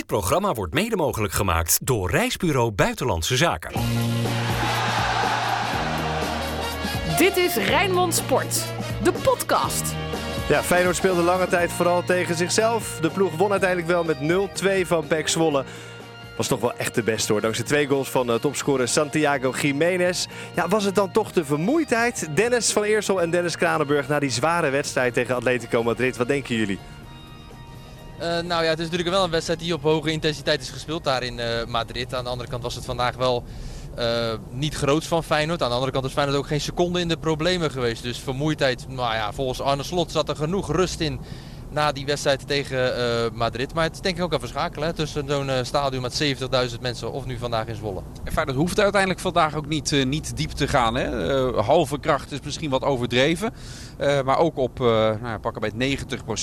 Dit programma wordt mede mogelijk gemaakt door Reisbureau Buitenlandse Zaken. Dit is Rijnmond Sport, de podcast. Ja, Feyenoord speelde lange tijd vooral tegen zichzelf. De ploeg won uiteindelijk wel met 0-2 van PEC Zwolle. Was toch wel echt de beste hoor. Dankzij twee goals van uh, topscorer Santiago Jiménez. Ja, was het dan toch de vermoeidheid? Dennis van Eersel en Dennis Kranenburg na die zware wedstrijd tegen Atletico Madrid. Wat denken jullie? Uh, nou ja, het is natuurlijk wel een wedstrijd die op hoge intensiteit is gespeeld daar in uh, Madrid. Aan de andere kant was het vandaag wel uh, niet groots van Feyenoord. Aan de andere kant is Feyenoord ook geen seconde in de problemen geweest. Dus vermoeidheid, nou ja, volgens Arne Slot zat er genoeg rust in na die wedstrijd tegen uh, Madrid. Maar het is denk ik ook even schakelen hè, tussen zo'n uh, stadion met 70.000 mensen of nu vandaag in Zwolle. En Feyenoord hoeft uiteindelijk vandaag ook niet, uh, niet diep te gaan. Hè? halve kracht is misschien wat overdreven. maar ook op nou, pakken bij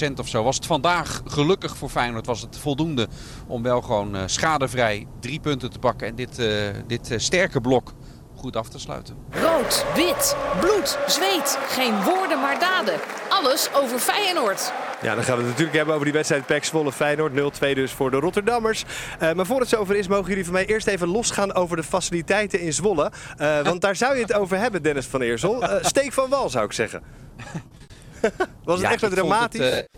90% of zo was het vandaag gelukkig voor Feyenoord was het voldoende om wel gewoon schadevrij drie punten te pakken. En dit, dit sterke blok goed af te sluiten. Rood, wit, bloed, zweet. Geen woorden maar daden. Alles over Feyenoord. Ja, dan gaan we het natuurlijk hebben over die wedstrijd PEC Zwolle Feyenoord. 0-2 dus voor de Rotterdammers. Uh, maar voor het zover is, mogen jullie van mij eerst even losgaan over de faciliteiten in Zwolle. Uh, want daar zou je het over hebben, Dennis van Eersel. Uh, steek van wal, zou ik zeggen. Was het echt wat dramatisch? Het,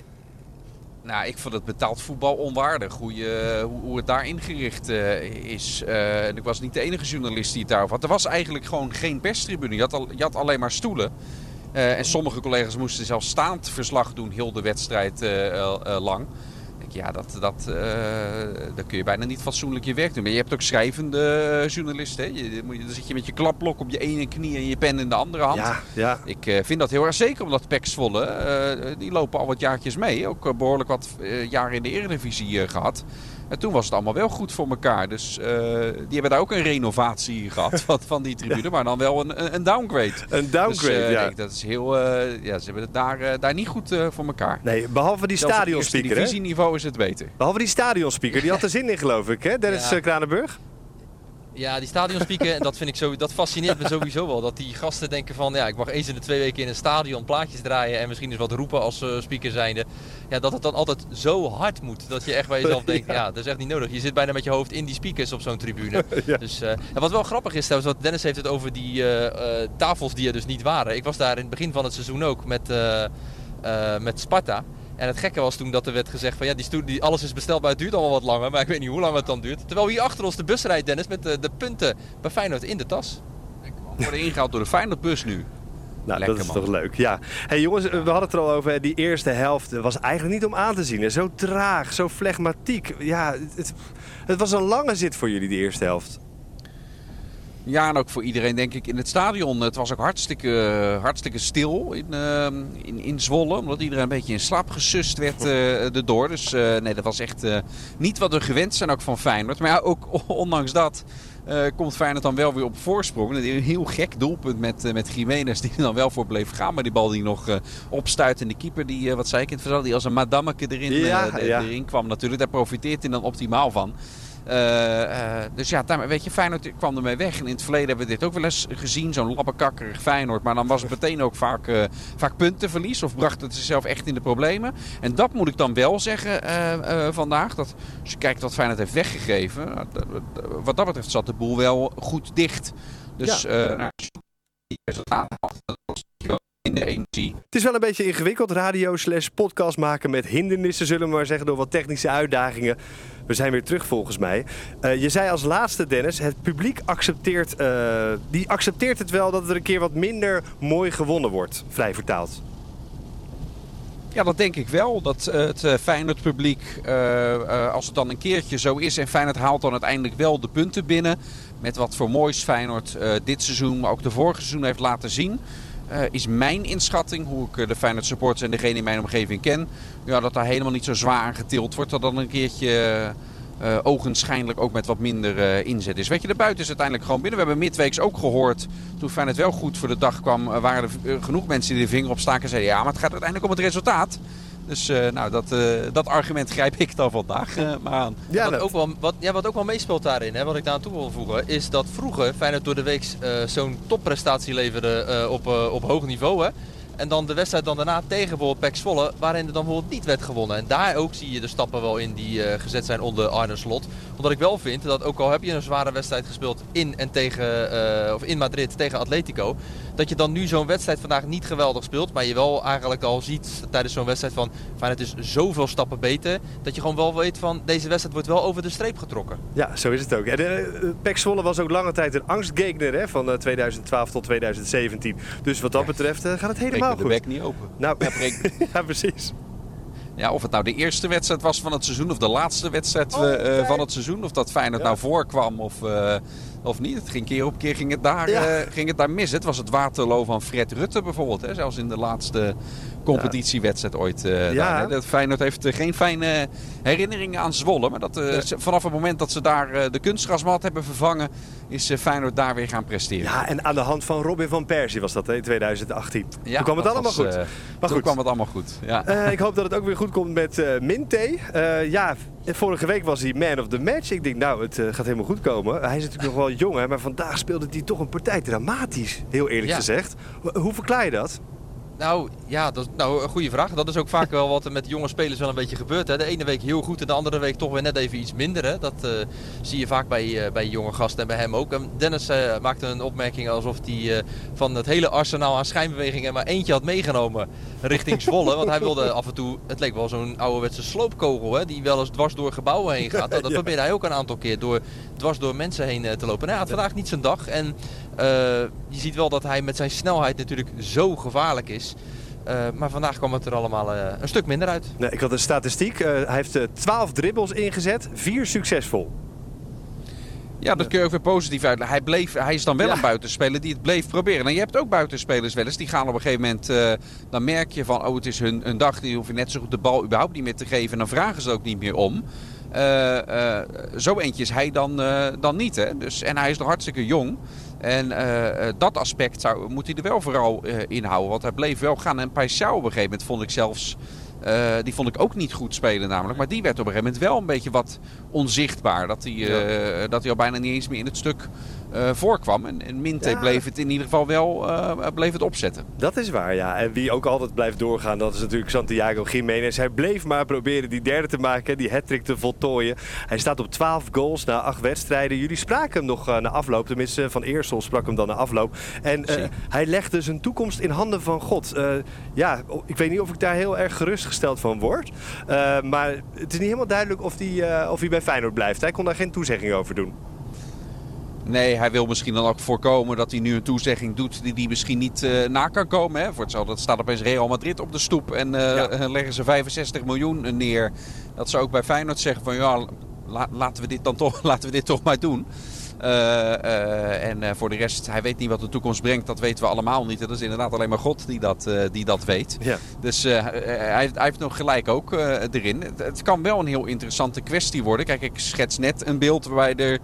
nou, ik vond het betaald voetbal onwaardig. Hoe, je, hoe, hoe het daar ingericht uh, is. Uh, en ik was niet de enige journalist die het daarover had. Er was eigenlijk gewoon geen perstribune. Je had, al, je had alleen maar stoelen. Uh, en sommige collega's moesten zelfs staand verslag doen, heel de wedstrijd lang. Ja, dat, dat, dan kun je bijna niet fatsoenlijk je werk doen. Maar je hebt ook schrijvende journalisten. Hè? Je, dan zit je met je klapblok op je ene knie en je pen in de andere hand. Ja, ja. Ik vind dat heel erg zeker omdat Zwolle, die lopen al wat jaartjes mee. Ook behoorlijk wat jaren in de Eredivisie gehad. En toen was het allemaal wel goed voor elkaar. Dus uh, die hebben daar ook een renovatie gehad van, van die tribune. Ja. Maar dan wel een, een downgrade. Een downgrade, dus, uh, ja. Denk, dat is heel, uh, ja. Ze hebben het daar, daar niet goed voor elkaar. Nee, behalve die stadionspeaker. Op divisieniveau is het beter. Behalve die stadionspeaker. Die had er zin in geloof ik, hè? Dennis ja. Kranenburg. Ja, die stadionspeaker, en dat vind ik zo, dat fascineert me sowieso wel. Dat die gasten denken van, ja, ik mag eens in de twee weken in een stadion plaatjes draaien en misschien eens wat roepen als uh, speaker zijnde. Ja, dat het dan altijd zo hard moet. Dat je echt bij jezelf denkt, ja. ja, dat is echt niet nodig. Je zit bijna met je hoofd in die speakers op zo'n tribune. ja. Dus, uh, en wat wel grappig is trouwens, wat Dennis heeft het over die uh, tafels die er dus niet waren. Ik was daar in het begin van het seizoen ook met, met Sparta. En het gekke was toen dat er werd gezegd van ja, die stoel, die, alles is besteld, maar het duurt allemaal wat langer. Maar ik weet niet hoe lang het dan duurt. Terwijl hier achter ons de bus rijdt, Dennis, met de, de punten bij Feyenoord in de tas. We worden ingehaald door de Feyenoordbus nu. Nou, Lekker, dat is man. toch leuk. Ja. Hey jongens, we hadden het er al over. Die eerste helft was eigenlijk niet om aan te zien. Zo traag, zo flegmatiek. Ja, het, het was een lange zit voor jullie, die eerste helft. Ja, en ook voor iedereen denk ik in het stadion. Het was ook hartstikke, hartstikke stil in, uh, in, in Zwolle. Omdat iedereen een beetje in slaap gesust werd uh, erdoor. Dus uh, nee, dat was echt niet wat we gewend zijn ook van Feyenoord. Maar ja, ook ondanks dat komt Feyenoord dan wel weer op voorsprong. Een heel gek doelpunt met, met Jiménez die er dan wel voor bleef gaan. Maar die bal die nog opstuit. En de keeper die, wat zei ik in het verhaal, die als een madammeke erin, ja, de, ja. erin kwam natuurlijk. Daar profiteert hij dan optimaal van. Uh, uh, dus ja, daar, weet je, Feyenoord kwam ermee weg. En in het verleden hebben we dit ook wel eens gezien. Zo'n lappekakkerig Feyenoord. Maar dan was het meteen ook vaak, uh, vaak puntenverlies. Of bracht het zichzelf echt in de problemen. En dat moet ik dan wel zeggen vandaag. Dat als je kijkt wat Feyenoord heeft weggegeven. wat dat betreft zat de boel wel goed dicht. Dus ja. nou, in de energie. Het is wel een beetje ingewikkeld, radio slash podcast maken met hindernissen, zullen we maar zeggen, door wat technische uitdagingen. We zijn weer terug volgens mij. Uh, je zei als laatste, Dennis, het publiek accepteert, uh, die accepteert het wel dat er een keer wat minder mooi gewonnen wordt, vrij vertaald. Ja, dat denk ik wel. Dat uh, het uh, Feyenoord publiek, uh, als het dan een keertje zo is en Feyenoord haalt dan uiteindelijk wel de punten binnen. Met wat voor moois Feyenoord dit seizoen, maar ook de vorige seizoen heeft laten zien. Uh, is mijn inschatting, hoe ik de Feyenoord supporters en degene in mijn omgeving ken, ja, dat daar helemaal niet zo zwaar aan getild wordt. Dat dan een keertje uh, ogenschijnlijk ook met wat minder inzet is. Weet je, de buiten is uiteindelijk gewoon binnen. We hebben midweeks ook gehoord, toen Feyenoord wel goed voor de dag kwam, waren er genoeg mensen die de vinger op staken en zeiden ja, maar het gaat uiteindelijk om het resultaat. Dus uh, nou, dat, uh, dat argument grijp ik dan vandaag uh, maar aan. Ja, wat, ook wel, wat, ja, wat ook wel meespeelt daarin, hè, wat ik daar aan toe wil voegen, is dat vroeger Feyenoord door de week zo'n topprestatie leverde op, op hoog niveau. Hè. En dan de wedstrijd dan daarna tegen bijvoorbeeld Pek Zwolle, waarin er dan bijvoorbeeld niet werd gewonnen. En daar ook zie je de stappen wel in die uh, gezet zijn onder Arne Slot. Omdat ik wel vind dat ook al heb je een zware wedstrijd gespeeld in en tegen, uh, of in Madrid tegen Atletico. Dat je dan nu zo'n wedstrijd vandaag niet geweldig speelt. Maar je wel eigenlijk al ziet tijdens zo'n wedstrijd van, van het is zoveel stappen beter. Dat je gewoon wel weet van deze wedstrijd wordt wel over de streep getrokken. Ja, zo is het ook. En uh, Pek Zwolle was ook lange tijd een angstgegner hè, van 2012 tot 2017. Dus wat dat betreft gaat het helemaal goed. de bek niet open. Nou, ja, ja, precies. Ja, of het nou de eerste wedstrijd was van het seizoen of de laatste wedstrijd oh, uh, van het seizoen. Of dat Feyenoord ja. nou voorkwam of, uh, of niet. Het ging keer op keer ging het, daar, ja. uh, ging het daar mis. Het was het Waterloo van Fred Rutte bijvoorbeeld. Hè? Zelfs in de laatste competitiewedstrijd ooit. Uh, ja. Daar, Feyenoord heeft geen fijne herinneringen aan Zwolle. Maar dat, vanaf het moment dat ze daar de kunstgrasmat hebben vervangen... is Feyenoord daar weer gaan presteren. Ja, en aan de hand van Robin van Persie was dat hè, in 2018. Ja, toen kwam het allemaal was, goed. maar toen goed. kwam het allemaal goed, ja. ik hoop dat het ook weer goed komt met Minte. ja, vorige week was hij man of the match. Ik denk, nou, het gaat helemaal goed komen. Hij is natuurlijk nog wel jong, hè, maar vandaag speelde hij toch een partij dramatisch. Heel eerlijk ja. gezegd. Hoe verklaar je dat? Nou, ja, dat is nou, een goede vraag. Dat is ook vaak wel wat er met jonge spelers wel een beetje gebeurt. Hè. De ene week heel goed en de andere week toch weer net even iets minder. Hè. Dat uh, zie je vaak bij, uh, bij jonge gasten en bij hem ook. En Dennis uh, maakte een opmerking alsof hij van het hele arsenaal aan schijnbewegingen maar eentje had meegenomen richting Zwolle. want hij wilde af en toe, het leek wel zo'n ouderwetse sloopkogel hè, die wel eens dwars door gebouwen heen gaat. Dat, dat probeerde hij ook een aantal keer door dwars door mensen heen te lopen. Nou, hij had vandaag niet zijn dag en je ziet wel dat hij met zijn snelheid natuurlijk zo gevaarlijk is. Uh, maar vandaag kwam het er allemaal uh, een stuk minder uit. Nee, ik had een statistiek. Uh, hij heeft 12 dribbles ingezet, 4 succesvol. Ja, dat kun je ook weer positief uitleggen. Hij, bleef, hij is dan wel ja. een buitenspeler die het bleef proberen. En je hebt ook buitenspelers wel eens. Die gaan op een gegeven moment... Uh, dan merk je van, oh het is hun, hun dag. Die hoeven net zo goed de bal überhaupt niet meer te geven. En dan vragen ze ook niet meer om. Uh, uh, zo eentje is hij dan, dan niet. Hè? Dus, en hij is nog hartstikke jong. En uh, dat aspect zou, moet hij er wel vooral uh, in houden. Want hij bleef wel gaan. En Paisao op een gegeven moment vond ik zelfs... Uh, die vond ik ook niet goed spelen namelijk. Maar die werd op een gegeven moment wel een beetje wat onzichtbaar. Dat hij, ja. dat hij al bijna niet eens meer in het stuk uh, voorkwam. En, en Minte ja. bleef het in ieder geval wel uh, bleef het opzetten. Dat is waar, ja. En wie ook altijd blijft doorgaan, dat is natuurlijk Santiago Jiménez. Hij bleef maar proberen die derde te maken, die hat te voltooien. Hij staat op 12 goals na 8 wedstrijden. Jullie spraken hem nog uh, na afloop, tenminste Van Eersel sprak hem dan na afloop. En hij legde zijn toekomst in handen van God. ja, ik weet niet of ik daar heel erg gerustgesteld van word. maar het is niet helemaal duidelijk of hij, of hij bij Feyenoord blijft. Hij kon daar geen toezegging over doen. Nee, hij wil misschien dan ook voorkomen dat hij nu een toezegging doet die hij misschien niet uh, na kan komen. Hè. Voor hetzelfde dat staat opeens Real Madrid op de stoep en uh, ja. leggen ze 65 miljoen neer. Dat ze ook bij Feyenoord zeggen van ja, la, laten, we dit dan toch, laten we dit toch maar doen. Uh, en voor de rest, hij weet niet wat de toekomst brengt. Dat weten we allemaal niet. Dat is inderdaad alleen maar God die dat, die dat weet. Ja. Dus hij, hij, heeft nog gelijk ook erin. Het, het, kan wel een heel interessante kwestie worden. Kijk, ik schets net een beeld waarbij er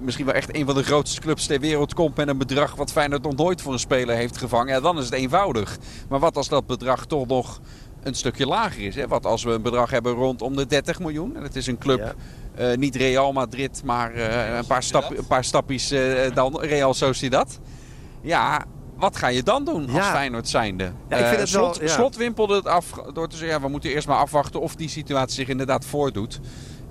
misschien wel echt een van de grootste clubs ter wereld komt met een bedrag wat Feyenoord nog nooit voor een speler heeft gevangen. Ja, dan is het eenvoudig. Maar wat als dat bedrag toch nog een stukje lager is? Hè? Wat als we een bedrag hebben rondom de 30 miljoen? En het is een club, ja. uh, niet Real Madrid, maar uh, een, paar stap, een paar stapjes uh, dan Real Sociedad. Ja, wat ga je dan doen als ja. Feyenoord zijnde? Ja, ik vind het slot, wel, ja. slot wimpelde het af door te zeggen, ja, we moeten eerst maar afwachten of die situatie zich inderdaad voordoet.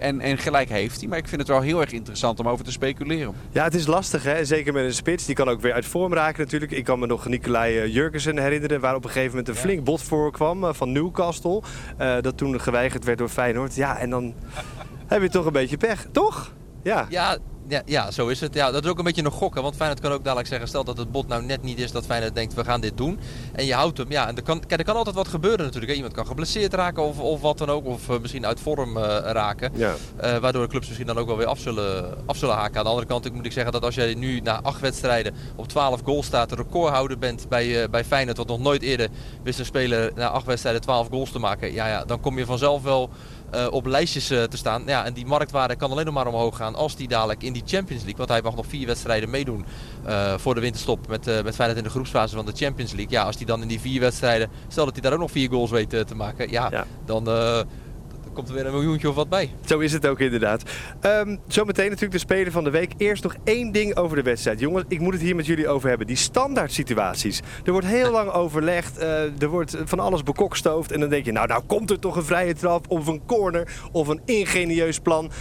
En, en gelijk heeft hij. Maar ik vind het wel heel erg interessant om over te speculeren. Ja, het is lastig. Hè? Zeker met een spits. Die kan ook weer uit vorm raken natuurlijk. Ik kan me nog Nicolai Jurgensen herinneren. Waar op een gegeven moment een flink bot voorkwam uh, van Newcastle. Uh, dat toen geweigerd werd door Feyenoord. Ja, en dan heb je toch een beetje pech. Toch? Ja. Ja, ja, ja, zo is het. Ja, dat is ook een beetje een gokken. Want Feyenoord kan ook dadelijk zeggen... stel dat het bot nou net niet is dat Feyenoord denkt... we gaan dit doen. En je houdt hem. Ja, en er kan, kijk, er kan altijd wat gebeuren natuurlijk. Hè. Iemand kan geblesseerd raken of, of wat dan ook. Of uh, misschien uit vorm uh, raken. Ja. Uh, waardoor de clubs misschien dan ook wel weer af zullen, af zullen haken. Aan de andere kant moet ik zeggen dat als jij nu na acht wedstrijden... op 12 goals staat, de recordhouder bent bij, bij Feyenoord... wat nog nooit eerder wist een speler na acht wedstrijden 12 goals te maken. Ja, ja, dan kom je vanzelf wel... Uh, op lijstjes uh, te staan. Ja, en die marktwaarde kan alleen nog maar omhoog gaan als die dadelijk in die Champions League, want hij mag nog vier wedstrijden meedoen uh, voor de winterstop met, met Feyenoord in de groepsfase van de Champions League. Ja, als hij dan in die vier wedstrijden, stel dat hij daar ook nog vier goals weet te maken, ja, ja. dan komt er weer een miljoentje of wat bij. Zo is het ook inderdaad. Um, zometeen natuurlijk de speler van de week. Eerst nog één ding over de wedstrijd. Jongens, ik moet het hier met jullie over hebben. Die standaard situaties. Er wordt heel lang overlegd. Uh, er wordt van alles bekokstoofd. En dan denk je, nou, nou komt er toch een vrije trap of een corner of een ingenieus plan.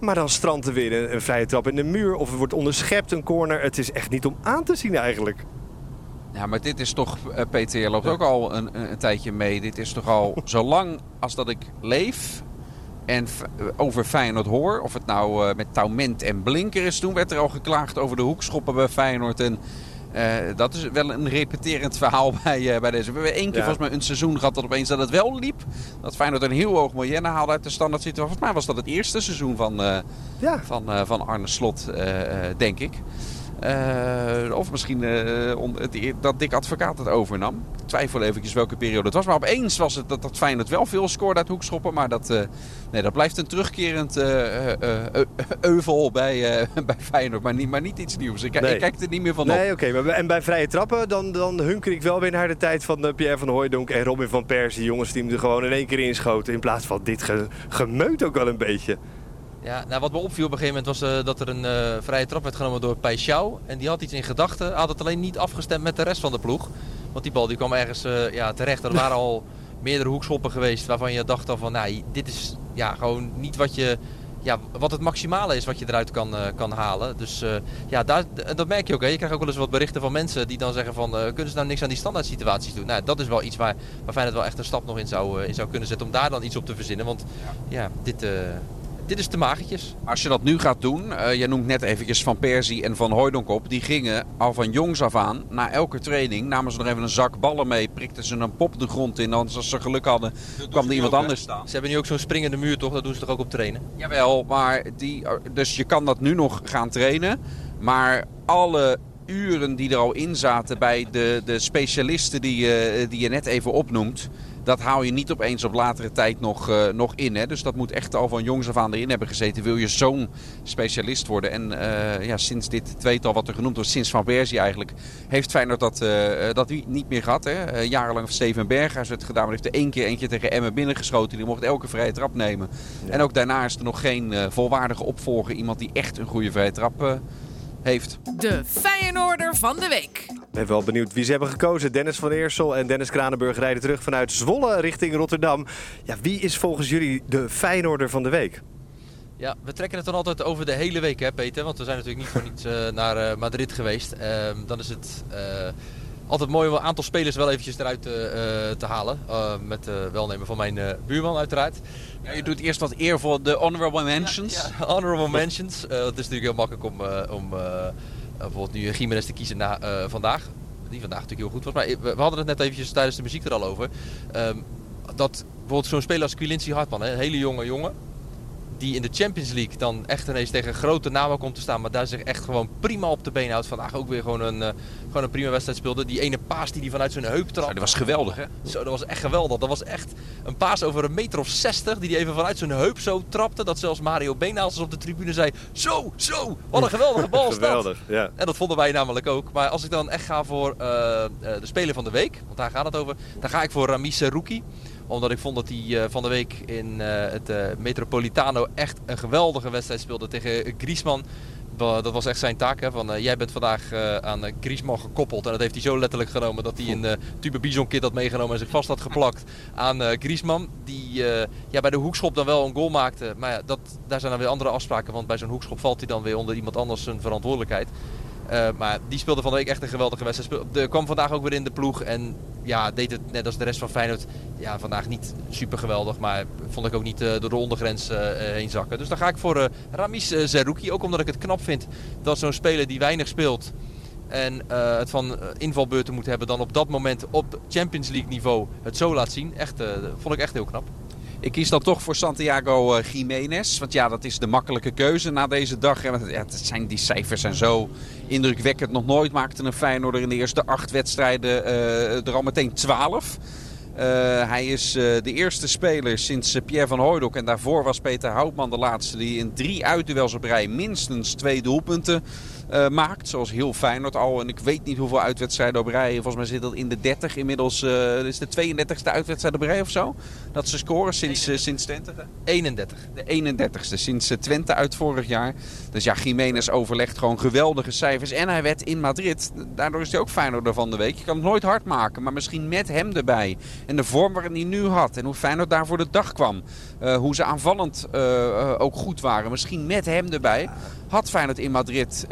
Maar dan strandt er weer een, een vrije trap in de muur of er wordt onderschept een corner. Het is echt niet om aan te zien eigenlijk. Ja, maar dit is toch, Peter, je loopt ook al een, een, tijdje mee. Dit is toch al zo lang als dat ik leef en over Feyenoord hoor. Of het nou uh, met Taument en Blinker is. Toen werd er al geklaagd over de hoekschoppen bij Feyenoord. En uh, dat is wel een repeterend verhaal bij, bij deze. We hebben één keer ja. volgens mij een seizoen gehad dat opeens dat het wel liep. Dat Feyenoord een heel hoog miljoen haalde uit de standaard situatie. Volgens mij was dat het eerste seizoen van, ja. van, van Arne Slot, denk ik. Uh, of misschien uh, dat Dick Advocaat het overnam. Ik twijfel eventjes welke periode het was. Maar opeens was het dat, dat Feyenoord wel veel scoorde uit hoekschoppen. Maar dat, uh, nee, dat blijft een terugkerend euvel bij, bij Feyenoord. Maar niet, maar niet iets nieuws. Ik, nee. ik kijk er niet meer van nee, op. oké. Okay, en bij vrije trappen dan, dan hunker ik wel weer naar de tijd van Pierre van Hooijdonk en Robin van Persie. Jongens die hem er gewoon in één keer inschoten. In plaats van dit ge, gemeut ook wel een beetje. Ja, nou, wat me opviel op een gegeven moment was uh, dat er een uh, vrije trap werd genomen door Peixau. En die had iets in gedachten. Had het alleen niet afgestemd met de rest van de ploeg. Want die bal die kwam ergens uh, ja, terecht. Er waren al meerdere hoekschoppen geweest waarvan je dacht dan van... Nou, dit is ja, gewoon niet wat, je, ja, wat het maximale is wat je eruit kan, kan halen. Dus ja, daar, dat merk je ook. Hè. Je krijgt ook wel eens wat berichten van mensen die dan zeggen van... kunnen ze nou niks aan die standaard situaties doen? Nou, dat is wel iets waar, waar Feyenoord wel echt een stap nog in zou, in zou kunnen zetten. Om daar dan iets op te verzinnen. Want ja, ja dit dit is te magertjes. Als je dat nu gaat doen, uh, jij noemt net eventjes Van Persie en Van Hooydonk op. Die gingen al van jongs af aan, na elke training, namen ze nog even een zak ballen mee. Prikten ze een pop de grond in. Anders als ze geluk hadden, kwam er iemand anders staan. Ze hebben nu ook zo'n springende muur toch? Dat doen ze toch ook op trainen? Jawel, maar die, dus je kan dat nu nog gaan trainen. Maar alle uren die er al in zaten bij de, de specialisten die, uh, die je net even opnoemt dat hou je niet opeens op latere tijd nog, uh, nog in. Hè? Dus dat moet echt al van jongs af aan erin hebben gezeten. Wil je zo'n specialist worden? En uh, ja, sinds dit tweetal wat er genoemd wordt, sinds Van Persie eigenlijk, heeft Feyenoord dat, uh, dat niet meer gehad. Hè? jarenlang heeft Steven Berghuis het gedaan, maar heeft er één keer eentje tegen Emmen binnengeschoten. Die mocht elke vrije trap nemen. Ja. En ook daarna is er nog geen volwaardige opvolger. Iemand die echt een goede vrije trap heeft. De Feyenoorder van de week. Ik ben wel benieuwd wie ze hebben gekozen. Dennis van Eersel en Dennis Kranenburg rijden terug vanuit Zwolle richting Rotterdam. Ja, wie is volgens jullie de Feyenoorder van de week? Ja, we trekken het dan altijd over de hele week, hè Peter? Want we zijn natuurlijk niet voor niets uh, naar uh, Madrid geweest. Uh, dan is het uh, altijd mooi om een aantal spelers wel eventjes eruit te halen. met welnemen van mijn buurman uiteraard. Ja, je doet eerst wat eer voor de honorable mentions. Ja, honorable mentions. het is natuurlijk heel makkelijk om... om eh, bijvoorbeeld nu Jiménez te kiezen na vandaag. Die vandaag natuurlijk heel goed was. Maar we, we hadden het net eventjes tijdens de muziek er al over. Um, dat bijvoorbeeld zo'n speler als Quilincy Hartman, hè, een hele jonge jongen die in de Champions League dan echt ineens tegen grote namen komt te staan. Maar daar zich echt gewoon prima op de been houdt. Vandaag ook weer gewoon een, uh, gewoon een prima wedstrijd speelde. Die ene paas die hij vanuit zijn heup trapte. dat was geweldig hè? Zo, dat was echt geweldig. Dat was echt een paas over een meter of 60. Die hij even vanuit zijn heup zo trapte. Dat zelfs Mario Beenhaalsers op de tribune zei. Zo, zo, wat een geweldige bal Geweldig, ja. En dat vonden wij namelijk ook. Maar als ik dan echt ga voor uh, de speler van de week. Want daar gaat het over. Dan ga ik voor Ramis Serouki omdat ik vond dat hij uh, van de week in uh, het uh, Metropolitano echt een geweldige wedstrijd speelde tegen Griezmann. Dat was echt zijn taak. Hè, van, jij bent vandaag aan Griezmann gekoppeld. En dat heeft hij zo letterlijk genomen dat hij een Tube Bison kit had meegenomen en zich vast had geplakt aan Griezmann. Die ja, bij de hoekschop dan wel een goal maakte. Maar ja, dat, daar zijn dan weer andere afspraken. Want bij zo'n hoekschop valt hij dan weer onder iemand anders zijn verantwoordelijkheid. Uh, maar die speelde van de week echt een geweldige wedstrijd. De kwam vandaag ook weer in de ploeg. En ja, deed het net als de rest van Feyenoord. Ja, vandaag niet super geweldig. Maar vond ik ook niet uh, door de ondergrens uh, heen zakken. Dus dan ga ik voor Ramis Zerouki. Ook omdat ik het knap vind dat zo'n speler die weinig speelt. En het van invalbeurten moet hebben. Dan op dat moment op Champions League niveau het zo laat zien. Echt, vond ik echt heel knap. Ik kies dan toch voor Santiago Jiménez. Want ja, dat is de makkelijke keuze na deze dag. Het zijn, die cijfers zijn zo indrukwekkend. Nog nooit maakte een Feyenoorder in de eerste acht wedstrijden uh, er al meteen twaalf. Uh, hij is de eerste speler sinds Pierre van Hooydonk. En daarvoor was Peter Houtman de laatste die in drie uitduels op rij minstens twee doelpunten uh, maakt. Zoals heel Feyenoord al. En ik weet niet hoeveel uitwedstrijden op rij. Volgens mij zit dat in de 30 inmiddels. Uh, is de 32e uitwedstrijd op rij of zo. Dat ze scoren sinds, uh, sinds Twente. 31. De 31ste. Sinds Twente uit vorig jaar. Dus ja, Jiménez overlegt gewoon geweldige cijfers. En hij werd in Madrid. Daardoor is hij ook Feyenoorder van de week. Je kan het nooit hard maken. Maar misschien met hem erbij. En de vorm waarin hij nu had. En hoe Feyenoord daar voor de dag kwam. Hoe ze aanvallend ook goed waren. Misschien met hem erbij. Had Feyenoord in Madrid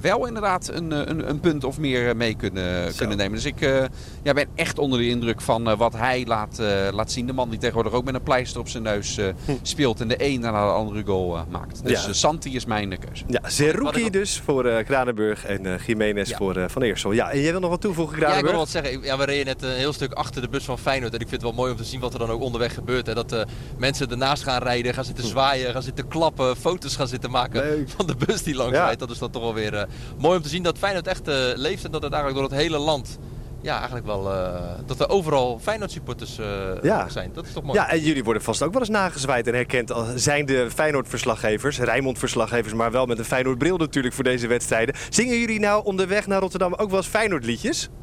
wel inderdaad een, een, een, punt of meer mee kunnen, kunnen nemen. Dus ik uh, ja, ben echt onder de indruk van uh, wat hij laat, uh, laat zien. De man die tegenwoordig ook met een pleister op zijn neus hm. speelt en de een naar de andere goal maakt. Dus ja. Santi is mijn keuze. Ja, Zerouki dus voor Kranenburg en Jiménez ja. voor Van Eersel. Ja, en jij wil nog wat toevoegen, Kranenburg? Ja, ik wil wat zeggen. Ja, we reden net een heel stuk achter de bus van Feyenoord. En ik vind het wel mooi om te zien wat er dan ook onderweg gebeurt. En dat mensen ernaast gaan rijden, gaan zitten zwaaien, gaan zitten klappen, foto's gaan zitten maken Leuk. van de bus die langs rijdt. Dat is dan toch wel weer mooi om te zien dat Feyenoord echt uh, leeft en dat het eigenlijk door het hele land ja, eigenlijk wel uh, dat er overal Feyenoord supporters ja. zijn. Dat is toch mooi. Ja, en jullie worden vast ook wel eens nagezwaaid en herkend als zijn de Feyenoord verslaggevers, Rijnmond verslaggevers, maar wel met een Feyenoord bril natuurlijk voor deze wedstrijden. Zingen jullie nou onderweg naar Rotterdam ook wel eens Feyenoord liedjes? Uh,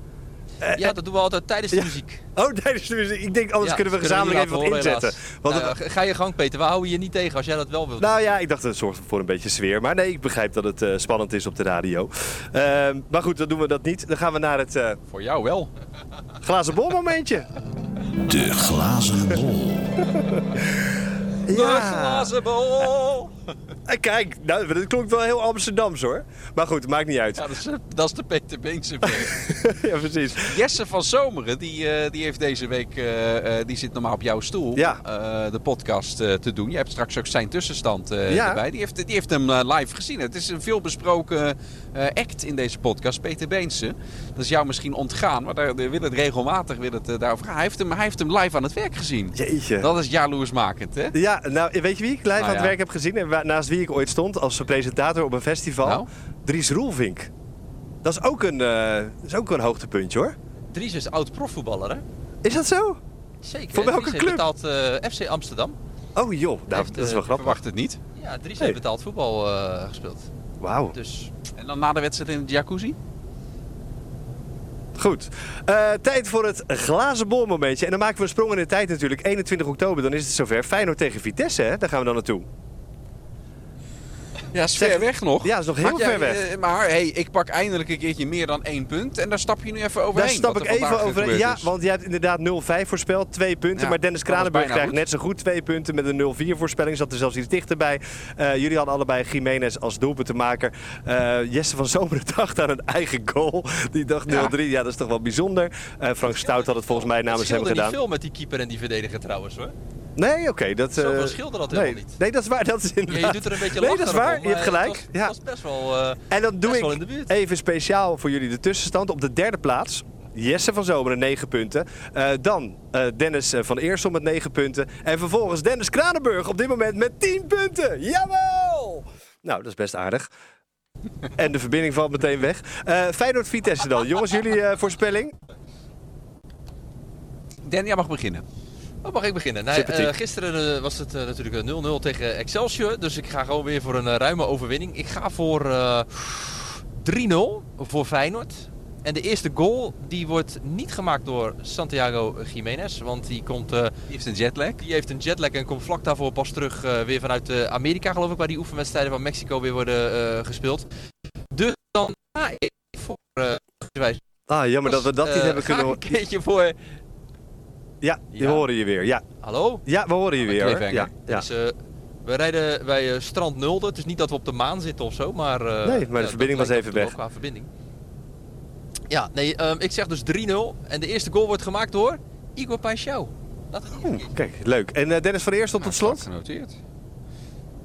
ja, dat doen we altijd tijdens de ja. muziek. Oh, tijdens de muziek. Ik denk, anders ja, kunnen we gezamenlijk even wat inzetten. Want nou, het... Ga je gang, Peter. We houden je niet tegen als jij dat wel wilt. Nou ja, ik dacht dat het zorgt voor een beetje sfeer. Maar nee, ik begrijp dat het uh, spannend is op de radio. Uh, maar goed, dan doen we dat niet. Dan gaan we naar het... Uh, voor jou wel. Glazen bol momentje. De glazen bol. Ja. De glazen bol. Kijk, nou, dat klonk wel heel Amsterdams hoor. Maar goed, maakt niet uit. Ja, dat, is, dat is de Peter Beense Ja, precies. Jesse van Zomeren, die, uh, die heeft deze week, uh, uh, die zit normaal op jouw stoel, ja. de podcast te doen. Je hebt straks ook zijn tussenstand ja. erbij. Die heeft, die heeft hem live gezien. Het is een veelbesproken act in deze podcast, Peter Beense. Dat is jou misschien ontgaan, maar daar wil het regelmatig wil het, daarover gaan. Hij heeft, hem, hij heeft hem live aan het werk gezien. Jeetje. Dat is jaloersmakend, hè? Ja, nou, weet je wie ik live nou, aan het werk heb gezien? En naast wie ik ooit stond als presentator op een festival. Nou? Dries Roelvink. Dat is ook een, uh, dat is ook een hoogtepuntje hoor. Dries is oud profvoetballer hè? Is dat zo? Zeker. Voor welke Dries club? betaalt uh, FC Amsterdam. Oh joh, nou, heeft, dat is wel uh, grappig. Verwacht het niet. Ja, Dries hey. heeft betaald voetbal uh, gespeeld. Wauw. Dus. En dan na de wedstrijd in de jacuzzi? Goed. Uh, tijd voor het glazen bol momentje. En dan maken we een sprong in de tijd natuurlijk. 21 oktober, dan is het zover. Feyenoord tegen Vitesse, hè? Daar gaan we dan naartoe. Ja, is ver weg nog. Ja, is nog heel ver weg. Uh, maar hey, ik pak eindelijk een keertje meer dan één punt. En daar stap je nu even overheen. Daar stap ik even overheen. Ja, want jij hebt inderdaad 0-5 voorspeld. Twee punten. Ja, maar Dennis Kranenburg krijgt net zo goed twee punten met een 0-4 voorspelling. Zat er zelfs iets dichterbij. Uh, jullie hadden allebei Jiménez als doelpuntenmaker. Uh, Jesse van Zomeren dacht aan een eigen goal. Die dacht 0-3. Ja. ja. dat is toch wel bijzonder. Frank Stout had het volgens mij namens hem gedaan. Het niet veel met die keeper en die verdediger trouwens hoor. Nee, oké. Okay, dat, Zoveel scheelde dat nee, helemaal niet. Nee, dat is waar. Dat is inderdaad... Ja, je doet er een beetje Nee, dat is waar. Je hebt gelijk. Het was, ja. was best wel uh, En dan doe ik even speciaal voor jullie de tussenstand. Op de derde plaats Jesse van Zomeren 9 punten. Uh, dan uh, Dennis van Eersel met 9 punten. En vervolgens Dennis Kranenburg op dit moment met 10 punten. Jawel! Nou, dat is best aardig. en de verbinding valt meteen weg. Uh, Feyenoord-Vitesse dan. Jongens, jullie voorspelling? Dan, jij mag beginnen. Oh, mag ik beginnen? Nee, uh, gisteren uh, was het uh, natuurlijk 0-0 tegen Excelsior. Dus ik ga gewoon weer voor een ruime overwinning. Ik ga voor 3-0 voor Feyenoord. En de eerste goal die wordt niet gemaakt door Santiago Jiménez. Want die, komt, die heeft een jetlag. Die heeft een jetlag en komt vlak daarvoor pas terug weer vanuit Amerika geloof ik. Waar die oefenwedstrijden van Mexico weer worden gespeeld. Dus dan ga ik voor... ah, jammer dat we dat niet hebben kunnen... een keertje voor ja, die ja. horen je weer. Ja. Hallo? Ja, we horen je weer. Ja, ja. Dus, uh, we rijden bij uh, Strand Nulde. Het is niet dat we op de maan zitten of zo, maar... Uh, nee, maar de verbinding was even weg. Qua verbinding. Ja, nee, um, ik zeg dus 3-0. En de eerste goal wordt gemaakt door Igor Paixão. Oeh, kijk, leuk. En Dennis van Eerst tot nou, slot? Genoteerd.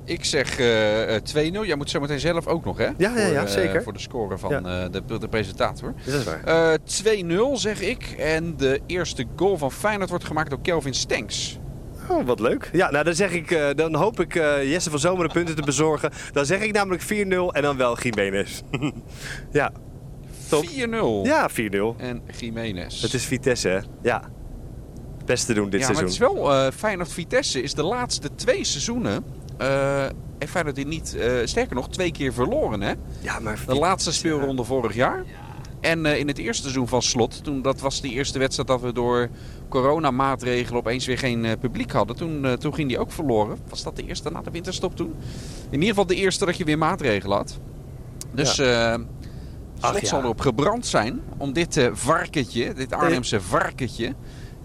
Ik zeg uh, 2-0. Jij moet zo meteen zelf ook nog, hè? Ja, ja, ja voor, zeker. Voor de score van ja. uh, de, de, presentator. Dat is waar. Uh, 2-0 zeg ik. En de eerste goal van Feyenoord wordt gemaakt door Kelvin Stenks. Oh, wat leuk. Ja, nou dan zeg ik, uh, dan hoop ik uh, Jesse van Zomeren punten te bezorgen. Dan zeg ik namelijk 4-0 en dan wel Jiménez. ja. 4-0? Ja, 4-0. En Jiménez. Het is Vitesse, hè? Ja. best te doen dit ja, maar seizoen. het is wel... eh Feyenoord-Vitesse is de laatste twee seizoenen... eh heeft Feyenoord die niet... eh, sterker nog, twee keer verloren, hè? Ja, maar De laatste speelronde vorig jaar. En eh, in het eerste seizoen van Slot, toen, dat was de eerste wedstrijd dat we door coronamaatregelen opeens weer geen eh, publiek hadden. Toen, eh, toen ging die ook verloren. Was dat de eerste na de winterstop toen? In ieder geval de eerste dat je weer maatregelen had. Dus eh Ach, Slot ja. zal erop gebrand zijn om dit eh varkentje, dit Arnhemse varkentje,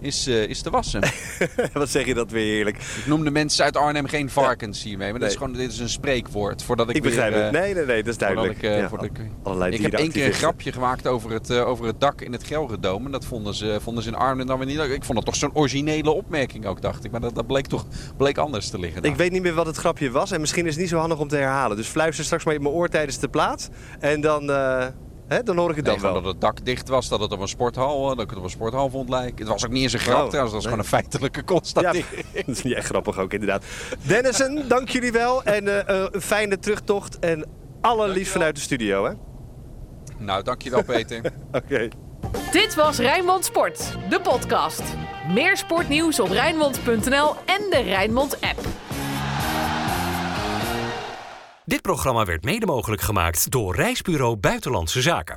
is, eh, is te wassen. wat zeg je dat weer heerlijk. ik noemde mensen uit Arnhem geen varkens hiermee, maar dat is Nee. gewoon, dit is een spreekwoord. Voordat ik, Ik begrijp weer, het. eh, Nee, nee, nee, dat is duidelijk. ik, eh, Ja, voordat ik- ik heb één keer een grapje gemaakt over het, over het dak in het Gelredome. En dat vonden ze, vonden ze in Arnhem dan weer niet leuk. Ik vond het toch zo'n originele opmerking ook, dacht ik. Maar dat, dat bleek toch bleek anders te liggen. Ik weet niet meer wat het grapje was en misschien is het niet zo handig om te herhalen. Dus fluister straks maar in mijn oor tijdens de plaat. En dan, hè, dan hoor ik het Nee, dan wel. dat het dak dicht was, dat het op een sporthal, eh, dat ik het op een sporthal vond lijken. Het was ook niet eens een grap Oh, trouwens, dat was nee. gewoon een feitelijke Ja, constatering. dat is niet echt grappig ook inderdaad. Dennison, dank jullie wel. En eh, eh, een fijne terugtocht. En allerliefst vanuit de studio, hè? Nou, dankjewel Peter. Oké. Dit was Rijnmond Sport, de podcast. Meer sportnieuws op Rijnmond.nl en de Rijnmond app. Dit programma werd mede mogelijk gemaakt door Reisbureau Buitenlandse Zaken.